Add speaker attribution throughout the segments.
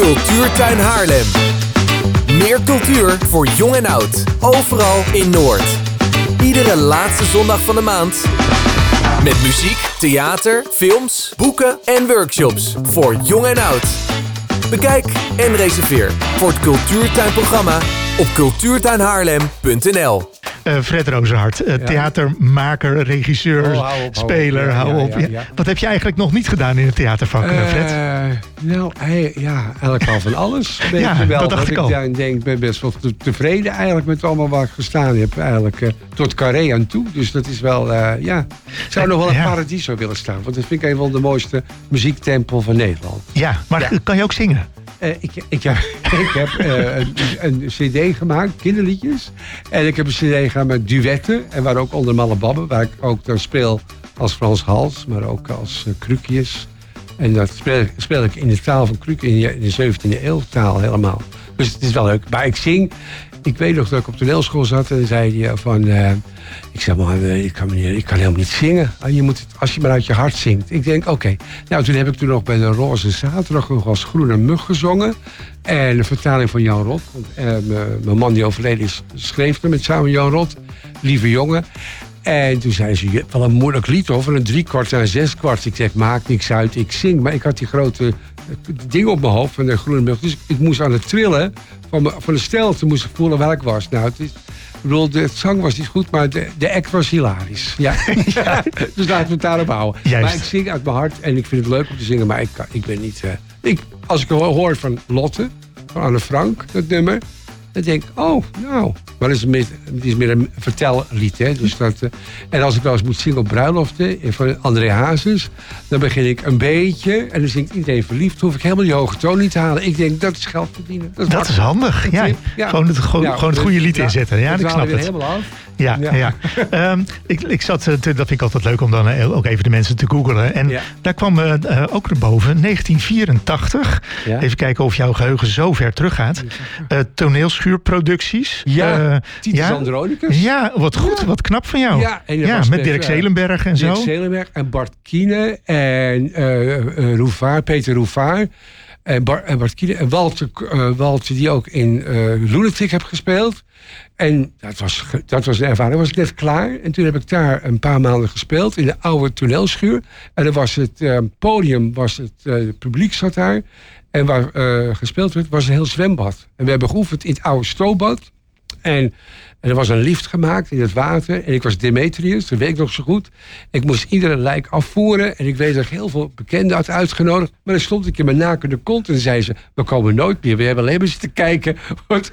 Speaker 1: Cultuurtuin Haarlem. Meer cultuur voor jong en oud. Overal in Noord. Iedere laatste zondag van de maand. Met muziek, theater, films, boeken en workshops voor jong en oud. Bekijk en reserveer voor het Cultuurtuinprogramma op cultuurtuinhaarlem.nl.
Speaker 2: Uh, Fred Rozenhart, uh, theatermaker, regisseur,
Speaker 3: Oh, hou op, hou
Speaker 2: speler,
Speaker 3: op.
Speaker 2: Hou op. Wat heb je eigenlijk nog niet gedaan in het theatervak, eh, Fred?
Speaker 3: Eh, nou, ja, eigenlijk al van alles.
Speaker 2: Ja,
Speaker 3: wel.
Speaker 2: dat dacht ik al.
Speaker 3: Ik denk, ben best wel te- tevreden eigenlijk met allemaal waar ik gestaan heb. Eigenlijk eh, tot Carré aan toe. Dus dat is wel, eh, ja. Ik zou nog wel een
Speaker 2: Ja.
Speaker 3: paradiso willen staan. Want dat vind ik een van de mooiste muziektempel van Nederland.
Speaker 2: ja, maar
Speaker 3: ja.
Speaker 2: kan je ook zingen?
Speaker 3: Eh, ik, ik, heb, ik eh, een, een cd gemaakt, kinderliedjes. En ik heb een cd gemaakt met duetten. En waar ook onder Malle Babben, waar ik ook dan speel als Frans Hals, maar ook als uh, Krukjes. En dat speel, speel ik in de taal van Kruk, in de, in de 17e eeuw taal helemaal. Dus het is wel leuk. Maar ik zing. Ik weet nog dat ik op toneelschool zat en zei hij van... eh, ik zeg maar, eh, ik kan, ik kan helemaal niet zingen. Ah, Je moet als je maar uit je hart zingt. Ik denk, oké. Nou, toen heb ik toen nog bij de Roze Zaterdag nog als Groene Mug gezongen. En een vertaling van Jan Rot. Want eh, mijn man die overleden is, schreef er met samen Jan Rot. Lieve jongen. En toen zei ze, wel een moeilijk lied hoor, van een driekwart naar een zeskwart. Ik zeg, maakt niks uit, ik zing. Maar ik had die grote eh, ding op mijn hoofd van de groene mug. Dus ik moest aan het trillen van, me- van de stelte moest ik voelen waar ik was. Nou, het is, ik bedoel, de zang was niet goed, maar de, de act was hilarisch. Ja. ja. Dus laten we het daarop houden.
Speaker 2: Juist.
Speaker 3: Maar ik zing uit mijn hart en ik vind het leuk om te zingen, maar ik, ik ben niet... eh, ik, als ik hoor van Lotte, van Anne Frank, dat nummer... Dan denk ik, oh, nou. Maar het is meer, het is meer een vertellied. Hè? Dus dat, eh, en als ik wel eens moet zingen op bruiloften eh, van André Hazes... dan begin ik een beetje en dan zingt iedereen verliefd. hoef ik helemaal die hoge toon niet te halen. Ik denk, dat is geld verdienen. Dat is,
Speaker 2: Dat is handig. Ja,
Speaker 3: Ja.
Speaker 2: Gewoon, het, gewoon,
Speaker 3: Ja,
Speaker 2: gewoon het
Speaker 3: dus-
Speaker 2: goede lied
Speaker 3: ja,
Speaker 2: inzetten. Ja,
Speaker 3: we
Speaker 2: ik snap het.
Speaker 3: helemaal af.
Speaker 2: Ja, ja.
Speaker 3: Ja.
Speaker 2: Ehm, ik, ik zat, eh, te- dat vind ik altijd leuk om dan eh, ook even de mensen te googelen. En
Speaker 3: Ja.
Speaker 2: daar kwam eh, ook naar boven, 1984.
Speaker 3: Ja.
Speaker 2: Even kijken of jouw geheugen zo ver teruggaat. Eh toneelschuurproducties.
Speaker 3: Ja, Titus. Andronicus.
Speaker 2: Ja, wat goed, wat knap van jou.
Speaker 3: Ja, en
Speaker 2: met Dirk Zelenberg en
Speaker 3: Dirk
Speaker 2: zo.
Speaker 3: Zelenberg en Bart Kiene en Roevaar, Peter Roevaar. En, Bar, en Bart Kiene en Walter, eh, Walter die ook in eh Lunatic heb gespeeld. En dat was, dat was een ervaring. was ik net klaar. En toen heb ik daar een paar maanden gespeeld in de oude toneelschuur. En dan was het eh, podium, was het, eh, het publiek zat daar. En waar eh, gespeeld werd, was een heel zwembad. En we hebben geoefend in het oude stroobad. En, en er was een lift gemaakt in het water. En ik was Demetrius, dat weet ik nog zo goed. Ik moest iedere lijk afvoeren. En ik weet dat ik heel veel bekenden had uitgenodigd. Maar dan stond ik in mijn nakende kont. En zei ze, we komen nooit meer. We hebben alleen maar zitten kijken. Want,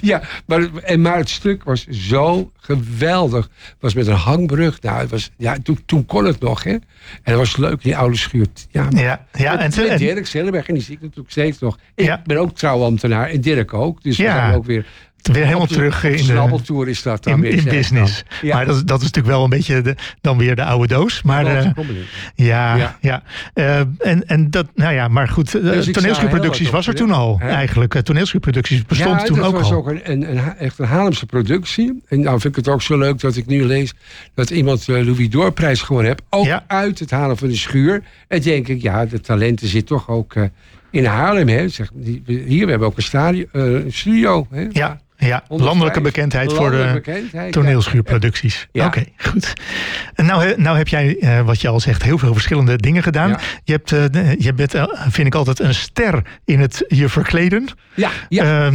Speaker 3: ja, maar, en, maar het stuk was zo geweldig. Het was met een hangbrug. Nou, het was, ja, toen, toen kon het nog. Hè? En dat was leuk, die oude schuur. Ja,
Speaker 2: Ja, ja, en,
Speaker 3: met
Speaker 2: en-
Speaker 3: Dirk Zelenberg, en die zie ik natuurlijk steeds nog. Ik
Speaker 2: Ja.
Speaker 3: ben ook trouwambtenaar en Dirk ook. Dus
Speaker 2: Ja.
Speaker 3: we zijn ook weer...
Speaker 2: weer helemaal
Speaker 3: de-
Speaker 2: terug
Speaker 3: de
Speaker 2: in de,
Speaker 3: snabbeltour is dat dan
Speaker 2: in,
Speaker 3: weer.
Speaker 2: in business.
Speaker 3: dan. Ja.
Speaker 2: Maar dat, is- dat is natuurlijk wel een beetje de, dan weer de oude doos. Maar
Speaker 3: Dat
Speaker 2: eh,
Speaker 3: probleem.
Speaker 2: ja, ja.
Speaker 3: Ja.
Speaker 2: Eh, en, en dat, nou ja, maar goed, eh,
Speaker 3: Dus
Speaker 2: toneelschuurproducties was er toen al.
Speaker 3: Hè?
Speaker 2: eigenlijk. Toneelschuurproducties bestond
Speaker 3: ja,
Speaker 2: toen
Speaker 3: dat
Speaker 2: ook
Speaker 3: was
Speaker 2: al.
Speaker 3: ook een, een, een, echt een Haarlemse productie. En nou vind ik het ook zo leuk dat ik nu lees... dat iemand eh, Louis Doorprijs gewonnen heeft. Ook
Speaker 2: Ja.
Speaker 3: uit het halen van de schuur. En denk ik, ja, de talenten zit toch ook in Haarlem. Hè? Zeg, hier, we hebben ook een, stadion, eh, een studio. Hè?
Speaker 2: Ja, ja
Speaker 3: 105.
Speaker 2: landelijke bekendheid voor de
Speaker 3: bekendheid,
Speaker 2: toneelschuurproducties.
Speaker 3: Ja.
Speaker 2: Oké, goed. En nou, nou heb jij, eh, wat je al zegt, heel veel verschillende dingen gedaan.
Speaker 3: Ja.
Speaker 2: Je, hebt, eh, je bent, eh, vind ik altijd, een ster in het je verkleden.
Speaker 3: Ja, ja.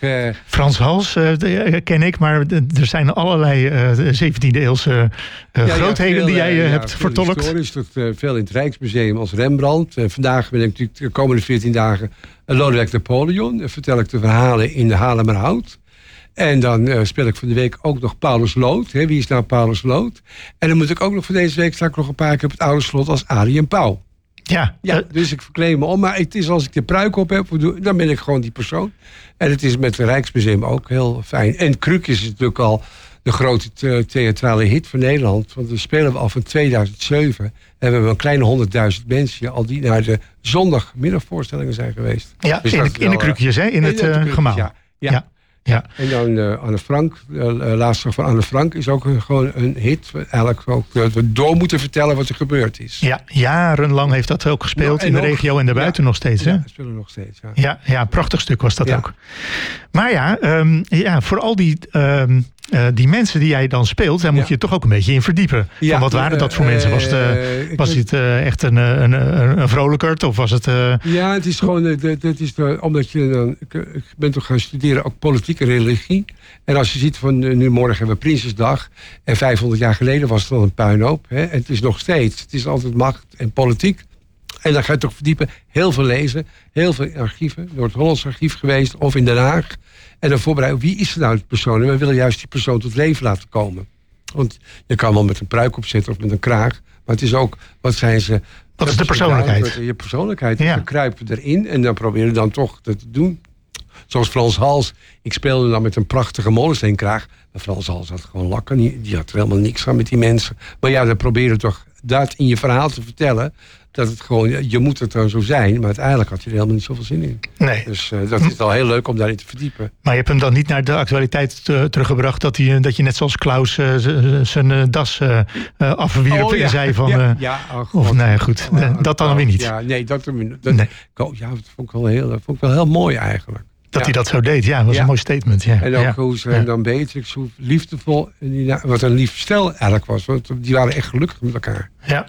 Speaker 3: Eh,
Speaker 2: Frans Hals eh, de- eh, ken ik, maar er zijn allerlei eh 17e eeuwse eh,
Speaker 3: Ja,
Speaker 2: grootheden
Speaker 3: veel,
Speaker 2: die jij
Speaker 3: eh,
Speaker 2: eh,
Speaker 3: ja,
Speaker 2: hebt vertolkt.
Speaker 3: Historisch, tot, eh, veel in het Rijksmuseum als Rembrandt. Vandaag ben ik natuurlijk de komende 14 dagen Lodewijk Napoleon. En vertel ik de verhalen in de Haarlemmerhout. En dan eh, speel ik van de week ook nog Paulus Lood. Hè, wie is nou Paulus Lood? En dan moet ik ook nog voor deze week sta ik nog een paar keer op het oude slot als Arie en Pauw.
Speaker 2: Ja,
Speaker 3: Ja, dus ik verkleed me om. Maar het is als ik de pruik op heb, dan ben ik gewoon die persoon. En het is met het Rijksmuseum ook heel fijn. En Krukjes is natuurlijk al de grote the- theatrale hit van Nederland. Want we spelen we al van 2007. En we hebben een kleine 100.000 mensen al die naar de zondagmiddagvoorstellingen zijn geweest.
Speaker 2: ja
Speaker 3: Dus
Speaker 2: in, de, in de
Speaker 3: eh,
Speaker 2: krukjes, hè, in het eh, gemaal.
Speaker 3: Ja, ja.
Speaker 2: Ja. Ja.
Speaker 3: En dan uh, Anne Frank, de laatste van Anne Frank, is ook een, gewoon een hit. Eigenlijk ook dat we door moeten vertellen wat er gebeurd is.
Speaker 2: Ja, jarenlang heeft dat ook gespeeld in de regio en daarbuiten
Speaker 3: ja,
Speaker 2: nog steeds. Hè?
Speaker 3: Ja, spelen nog steeds. Ja,
Speaker 2: ja, ja prachtig stuk was dat ook. Maar ja, um, ja, voor al die um, uh, die mensen die jij dan speelt, daar moet ja. je toch ook een beetje in verdiepen. Ja, van wat waren dat voor uh, mensen? Was, de, was het echt een, een, een, een vrolijkert of was het...
Speaker 3: Ja, het is gewoon, het is omdat je dan, ik ben toch gaan studeren, ook politiek en religie. En als je ziet van nu morgen hebben we Prinsesdag en 500 jaar geleden was het al een puinhoop. Hè, en het is nog steeds, het is altijd macht en politiek. En dan ga je toch verdiepen, heel veel lezen, heel veel archieven, Noord-Hollands archief geweest of in Den Haag. En dan voorbereiden, wie is er nou de persoon? En we willen juist die persoon tot leven laten komen. Want je kan wel met een pruik opzetten of met een kraag. Maar het is ook, wat zijn ze...
Speaker 2: Wat is de persoonlijkheid?
Speaker 3: Je persoonlijkheid. Ja. We kruipen erin en dan proberen dan toch dat te doen. Zoals Frans Hals. Ik speelde dan met een prachtige molensteenkraag. Maar Frans Hals had gewoon lakken. Die had er helemaal niks aan met die mensen. Maar ja, dan proberen toch dat in je verhaal te vertellen dat het gewoon, je moet het dan zo zijn, maar uiteindelijk had je er helemaal niet zoveel zin in.
Speaker 2: Nee.
Speaker 3: Dus uh, dat is wel heel leuk om daarin te verdiepen.
Speaker 2: Maar je hebt hem dan niet naar de actualiteit teruggebracht dat, hij, dat je net zoals Klaus uh, zijn uh, das afwierp oh, ja. en zei van.
Speaker 3: ja, ja oh,
Speaker 2: of nee, goed, dat dan weer niet.
Speaker 3: Ja, nee, dat, dat, nee. ja, dat vond ik wel heel, vond ik wel heel mooi eigenlijk.
Speaker 2: Dat hij dat zo deed, ja, was een mooi statement. Ja.
Speaker 3: En ook hoe ze dan Beatrix, hoe liefdevol, wat een lief stel eigenlijk was. Want die waren echt gelukkig met elkaar.
Speaker 2: Ja.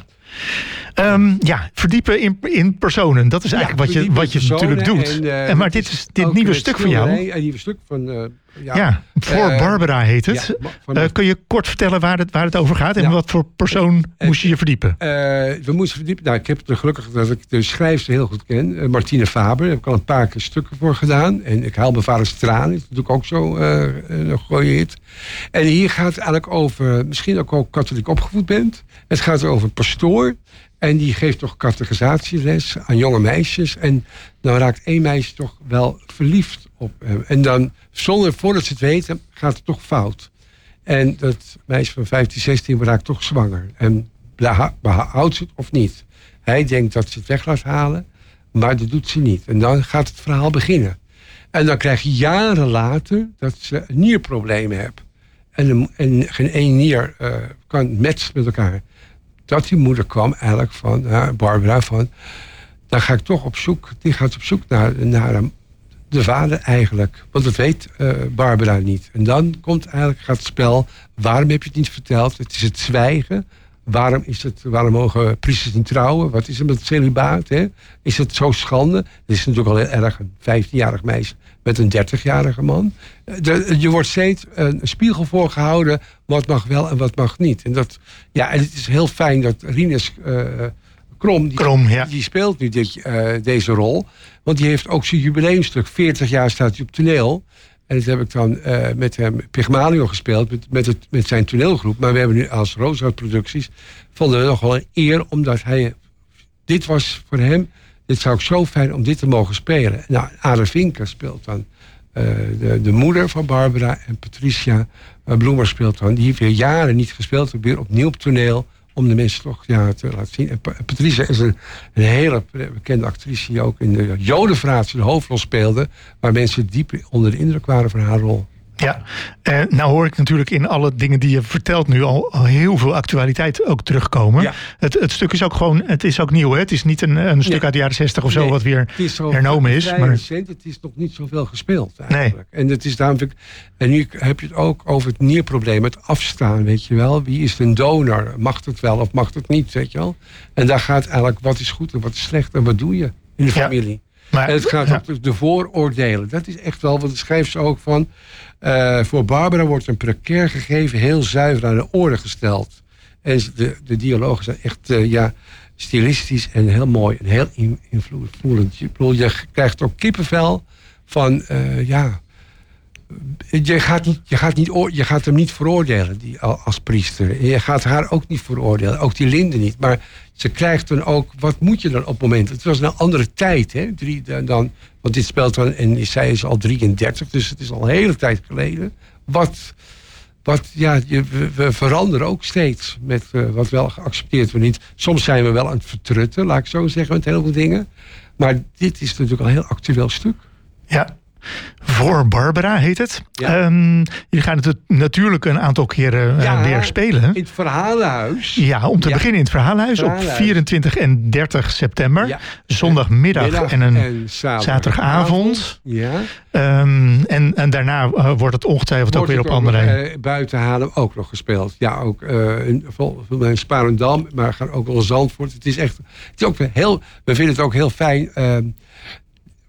Speaker 2: Um, ja, verdiepen in, in personen. Dat is eigenlijk ja, wat je, wat je natuurlijk doet. En, en maar dit is dit nieuwe stuk van jou.
Speaker 3: Een nieuwe stuk van.
Speaker 2: Ja, ja, voor uh, Barbara heet het. Ja, kun je kort vertellen waar het, waar het over gaat en wat voor persoon moest je je verdiepen?
Speaker 3: we moesten verdiepen. Nou, ik heb het gelukkig dat ik de schrijfster heel goed ken. Martine Faber. Daar heb ik al een paar keer stukken voor gedaan. En ik haal mijn vaders tranen. Dat doe ik ook zo een goede hit. En hier gaat het eigenlijk over. Misschien ook ook katholiek opgevoed bent. Het gaat over een pastoor. En die geeft toch categorisatieles aan jonge meisjes. En dan raakt één meisje toch wel verliefd op hem. En dan, zonder, voordat ze het weten, gaat het toch fout. En dat meisje van 15, 16 raakt toch zwanger. En behoudt ze het of niet. Hij denkt dat ze het weg laat halen, maar dat doet ze niet. En dan gaat het verhaal beginnen. En dan krijg je jaren later dat ze nierproblemen hebben. En, en geen één nier uh, kan matchen met elkaar dat die moeder kwam eigenlijk van Barbara van... dan ga ik toch op zoek, die gaat op zoek naar, naar de vader eigenlijk. Want dat weet uh, Barbara niet. En dan komt eigenlijk, gaat het spel, waarom heb je het niet verteld? Het is het zwijgen. Waarom, is het, waarom mogen priesters niet trouwen? Wat is er met het celibaat? Hè? Is het zo schande? Het is natuurlijk al heel erg een 15-jarig meisje met een 30-jarige man. De, je wordt steeds een spiegel voorgehouden wat mag wel en wat mag niet. En, dat, ja, en het is heel fijn dat Rinus uh, Krom, die,
Speaker 2: Krom ja.
Speaker 3: die speelt nu dit, uh, deze rol. Want die heeft ook zijn jubileumstuk. 40 jaar staat hij op toneel. En dat heb ik dan uh, met hem Pygmalion gespeeld, met, met, het, met zijn toneelgroep. Maar we hebben nu als Rooshout Producties, vonden we nog wel een eer, omdat hij, dit was voor hem, dit zou ik zo fijn om dit te mogen spelen. Nou, Ada Vinker speelt dan uh, de, de moeder van Barbara en Patricia uh, Bloemer speelt dan. Die heeft weer jaren niet gespeeld, weer opnieuw op toneel om de mensen toch ja, te laten zien. En Patricia is een, hele bekende actrice die ook in de Jodenverraad de hoofdrol speelde. Waar mensen diep onder de indruk waren van haar rol.
Speaker 2: Ja, uh, nou hoor ik natuurlijk in alle dingen die je vertelt nu al, al heel veel actualiteit ook terugkomen. Ja. Het, het stuk is ook gewoon, het is ook nieuw hè? Het is niet een, een stuk nee. uit de jaren zestig of zo nee, wat weer is hernomen is.
Speaker 3: Maar... Recent, het is nog niet zoveel gespeeld eigenlijk. Nee. En, het is daarom, en nu heb je het ook over het nierprobleem, het afstaan, weet je wel. Wie is een donor? Mag het wel of mag het niet, weet je wel? En daar gaat eigenlijk wat is goed en wat is slecht en wat doe je in de familie. Ja. Maar, en het gaat ja. ook de vooroordelen. Dat is echt wel, want de schrijft ze ook van. Uh, voor Barbara wordt een precair gegeven heel zuiver aan de orde gesteld. En de, de dialogen zijn echt uh, ja, stilistisch en heel mooi en heel invloedend. Je, je krijgt ook kippenvel van, uh, ja, je gaat, je, gaat niet, je gaat hem niet veroordelen die, als priester. Je gaat haar ook niet veroordelen, ook die Linde niet. Maar ze krijgt dan ook, wat moet je dan op het moment? Het was een andere tijd, hè? Drie, dan, want dit speelt dan, en zij is al 33, dus het is al een hele tijd geleden. Wat, wat ja, je, we, veranderen ook steeds met uh, wat wel geaccepteerd wordt niet. Soms zijn we wel aan het vertrutten, laat ik zo zeggen, met heel veel dingen. Maar dit is natuurlijk al een heel actueel stuk.
Speaker 2: Ja, voor Barbara heet het. Ja. Um, jullie gaan het natuurlijk een aantal keren uh, weer spelen.
Speaker 3: In het Verhalenhuis.
Speaker 2: Ja, om te beginnen in het Verhalenhuis, op 24 en 30 september. Zondagmiddag en een en zaterdagavond.
Speaker 3: Ja.
Speaker 2: Um, en, en daarna uh, wordt het ongetwijfeld ook weer op andere...
Speaker 3: Uh, buiten Haarlem ook nog gespeeld. Ja, ook in, in Sparendam, maar gaan ook wel Zandvoort. Het is echt, het is ook heel, we vinden het ook heel fijn ehm,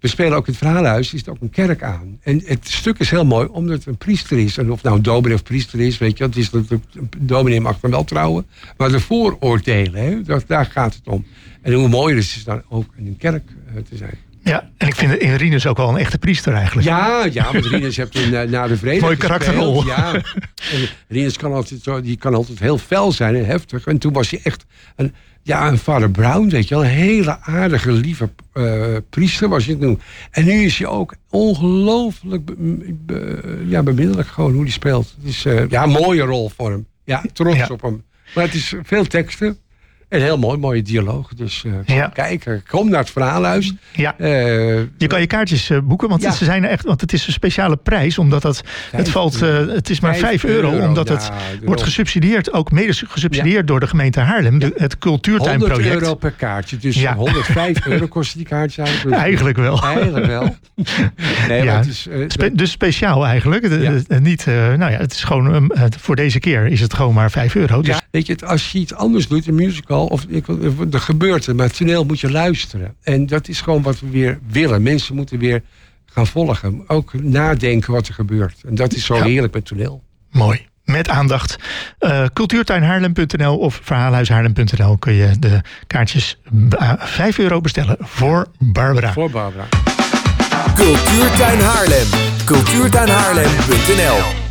Speaker 3: we spelen ook in het verhaalhuis, is het ook een kerk aan. En het stuk is heel mooi, omdat het een priester is. En of nou een dominee of priester is, weet je, het is dat een dominee mag dan wel trouwen. Maar de vooroordelen, hè, dat, daar gaat het om. En hoe mooier is het dan ook in een kerk uh, te zijn.
Speaker 2: Ja, en ik vind Rinus ook wel een echte priester eigenlijk.
Speaker 3: Ja, ja want Rinus hebt in, uh, na de vrede
Speaker 2: Mooi karakterrol.
Speaker 3: Ja, en Rinus kan altijd, die kan altijd heel fel zijn en heftig. En toen was hij echt een, ja, een vader Brown, weet je wel. Een hele aardige, lieve uh, priester was je toen. En nu is hij ook ongelooflijk be, ja, bemiddelijk gewoon hoe hij speelt. Het is uh, ja, een mooie rol voor hem. Ja, trots op hem. Maar het is veel teksten. En heel mooi, mooie dialoog. Dus uh, ja. kijken. Kom naar het verhaalhuis.
Speaker 2: Ja. Uh, je kan je kaartjes uh, boeken, want ze zijn er echt, want het is een speciale prijs, omdat dat, het valt, het is maar 5 euro, euro, omdat het wordt gesubsidieerd, ook mede gesubsidieerd door de gemeente Haarlem, de, het cultuurtuinproject.
Speaker 3: 100 euro per kaartje, dus 105 euro kosten die kaartjes eigenlijk.
Speaker 2: eigenlijk wel.
Speaker 3: Eigenlijk wel.
Speaker 2: Nee, ja. het is, Spe dus speciaal eigenlijk. De, niet, nou ja, het is gewoon, voor deze keer is het gewoon maar 5 euro.
Speaker 3: Dus. weet je, als je iets anders doet, een musical, of ik, er gebeurt het, maar het toneel moet je luisteren. En dat is gewoon wat we weer willen. Mensen moeten weer gaan volgen. Ook nadenken wat er gebeurt. En dat is zo heerlijk met toneel.
Speaker 2: Mooi. Met aandacht. Uh, cultuurtuinhaarlem.nl of verhaalhuishaarlem.nl kun je de kaartjes 5 euro bestellen voor Barbara.
Speaker 3: Voor Barbara.
Speaker 1: Cultuurtuin Haarlem. Cultuurtuinhaarlem.nl